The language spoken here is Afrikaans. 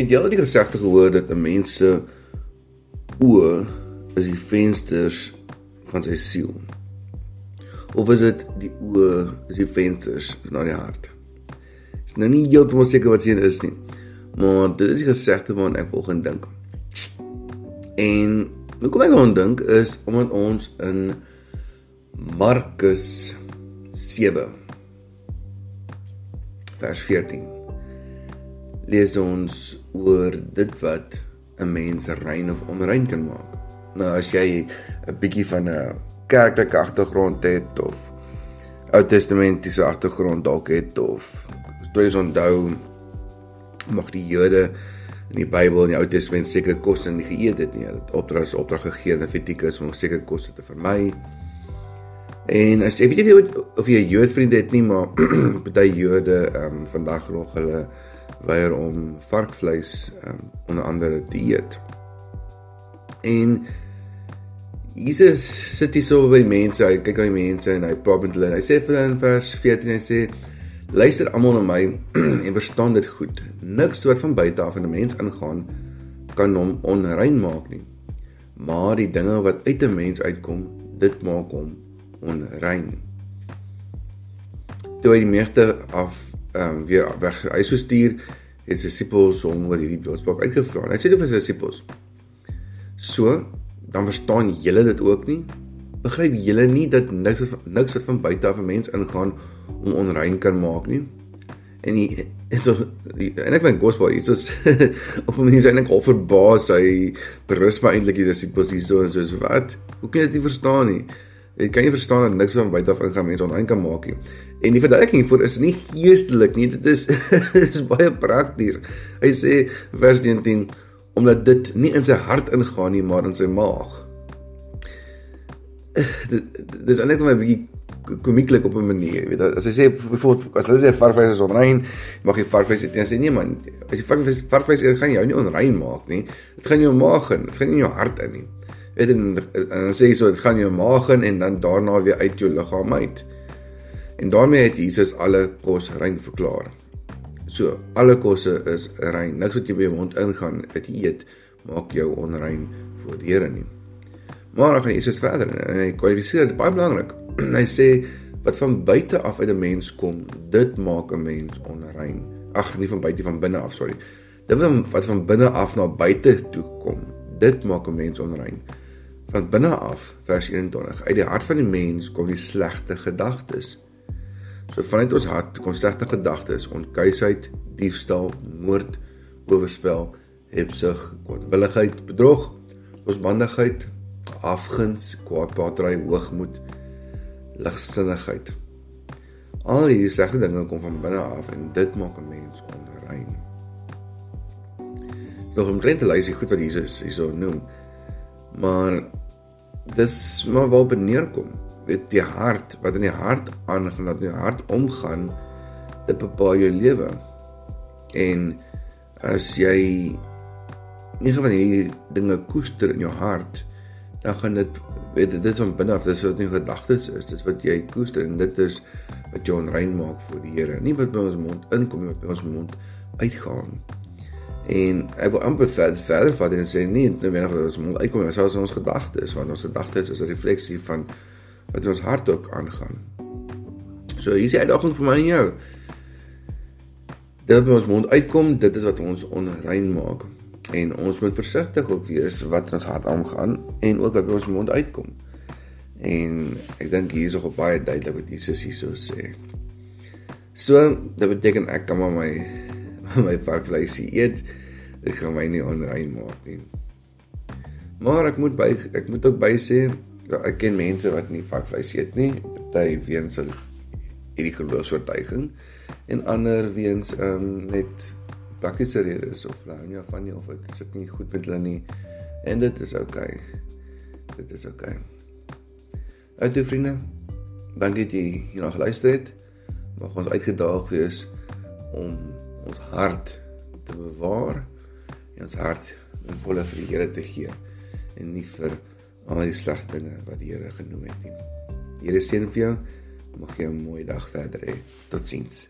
Het jy al die gesegde gehoor dat 'n mens se oë is die vensters van sy siel? Of is dit die oë is die vensters na die hart? Is nou nie heeltemal seker wat sien is nie. Maar dit is die gesegde waaraan ek volgens dink. En hoekom ek aan dink is omdat ons in Markus 7 vers 14 lees ons oor dit wat 'n mens rein of onrein kan maak. Nou as jy 'n bietjie van 'n kerklike agtergrond het of Ou Testamentiese agtergrond dalk het of jy onthou mag die Jode in die Bybel in die Ou Testament sekere kosse nie geëet het nie. Dit opdrag opdrag gegee aan Levitikus om sekere kosse te vermy. En as ek weet nie of jy 'n Jood vriend het nie, maar baie Jode ehm um, vandag nog hulle weier om varkvleis um, onder andere te eet. En Jesus sit hier so by die mense, hy kyk na die mense en hy praat met hulle. Hy sê vir hulle in vers 14 hy sê luister almal na my en verstaan dit goed. Niks wat van buite af in 'n mens ingaan kan hom onrein maak nie. Maar die dinge wat uit 'n mens uitkom, dit maak hom onrein. Toe hy die meegte af ehm um, weer weg hy sou stuur het sy disippels hom oor hierdie boodskap uitgevra. Hy sê dit vir sy disippels. So, dan verstaan julle dit ook nie? Begryp julle nie dat niks niks wat van buite af 'n mens ingaan om onrein kan maak nie? En hy is so en ek vind gospel hier is op 'n manier eintlik al verbaas hy berus maar eintlik die disippels hier so en so wat? Hoe kan jy dit nie verstaan nie? Jy kan nie verstaan dat niks van buite af ingaan mense onrein kan maak nie. En die verduideliking hiervoor is nie geestelik nie, dit is is baie prakties. Hy sê vers 19 omdat dit nie in sy hart ingaan nie, maar in sy maag. Dit dis eintlik vir my 'n bietjie komieklik op 'n manier, weet. As hy sê byvoorbeeld as hy sê varvleis is onrein, mag jy varvleis eet. Hy sê nee man, as jy varvleis varvleis eet, gaan jou nie onrein maak nie. Dit gaan jou maag in, dit gaan nie jou hart in nie weet en, en dan sê hy so dit gaan jou maag in en dan daarna weer uit jou liggaam uit. En daarmee het Jesus alle kos rein verklaar. So, alle kosse is rein. Niks wat jy by jou mond ingaan, wat jy eet, maak jou onrein voor die Here nie. Maar dan gaan Jesus verder en hy kwalifiseer dit baie belangrik. hy sê wat van buite af uit 'n mens kom, dit maak 'n mens onrein. Ag, nie van buite van binne af, sorry. Dit wat van binne af na buite toe kom, dit maak 'n mens onrein van binne af vers 21 uit die hart van die mens kom die slegte gedagtes. So vanuit ons hart kom slegte gedagtes onkuisheid diefstal moord oorspel hebsug kwaadwilligheid bedrog losbandigheid afguns kwaadpaatry hoogmoed ligsinnigheid al hierdie slegte dinge kom van binne af en dit maak 'n mens onrein. So om grente lyse goed wat Jesus hierso noem maar dis maar waar op neerkom. Weet die hart wat in die hart aangaan dat in die hart omgaan dit bepaal jou lewe. En as jy nie van hierdie dinge koester in jou hart dan gaan dit weet dit is van binne af dis wat nie gedagtes is dis wat jy koester en dit is wat jou onrein maak voor die Here. Nie wat by ons mond inkom nie wat by ons mond uitgaan En ek wil amper verder verder vat en sê nie net wanneer ons moet uitkom met ons ons gedagtes want ons gedagtes is 'n refleksie van wat in ons hart ook aangaan. So hier is die uitdaging vir my en jou. Dit wat ons mond uitkom, dit is wat ons onrein maak. En ons moet versigtig ook wees wat in ons hart aangaan en ook wat by ons mond uitkom. En ek dink hier is ook baie duidelik wat Jesus hierso sê. So, dit beteken ek kan maar my my varkvleisie eet dit gaan my nie onrein maak nie. Maar ek moet by ek moet ook by sê ek ken mense wat nie varkvleis eet nie, party weens hulle hierdie geloofsvertuiging en ander weens ehm um, net praktiese redes of nou nie van nie of dit sit nie goed met hulle nie en dit is oukei. Okay. Dit is oukei. Okay. Uit vriende, dankie dat jy hierna geluister het. Mag ons uitgedaag wees om ons hart te bewaar en ons hart in volle vir die Here te gee en nie vir al die slegte dinge wat die Here genoem het nie. Die Here seën vir jou. Mag jy 'n mooi dag verder hê. Totsiens.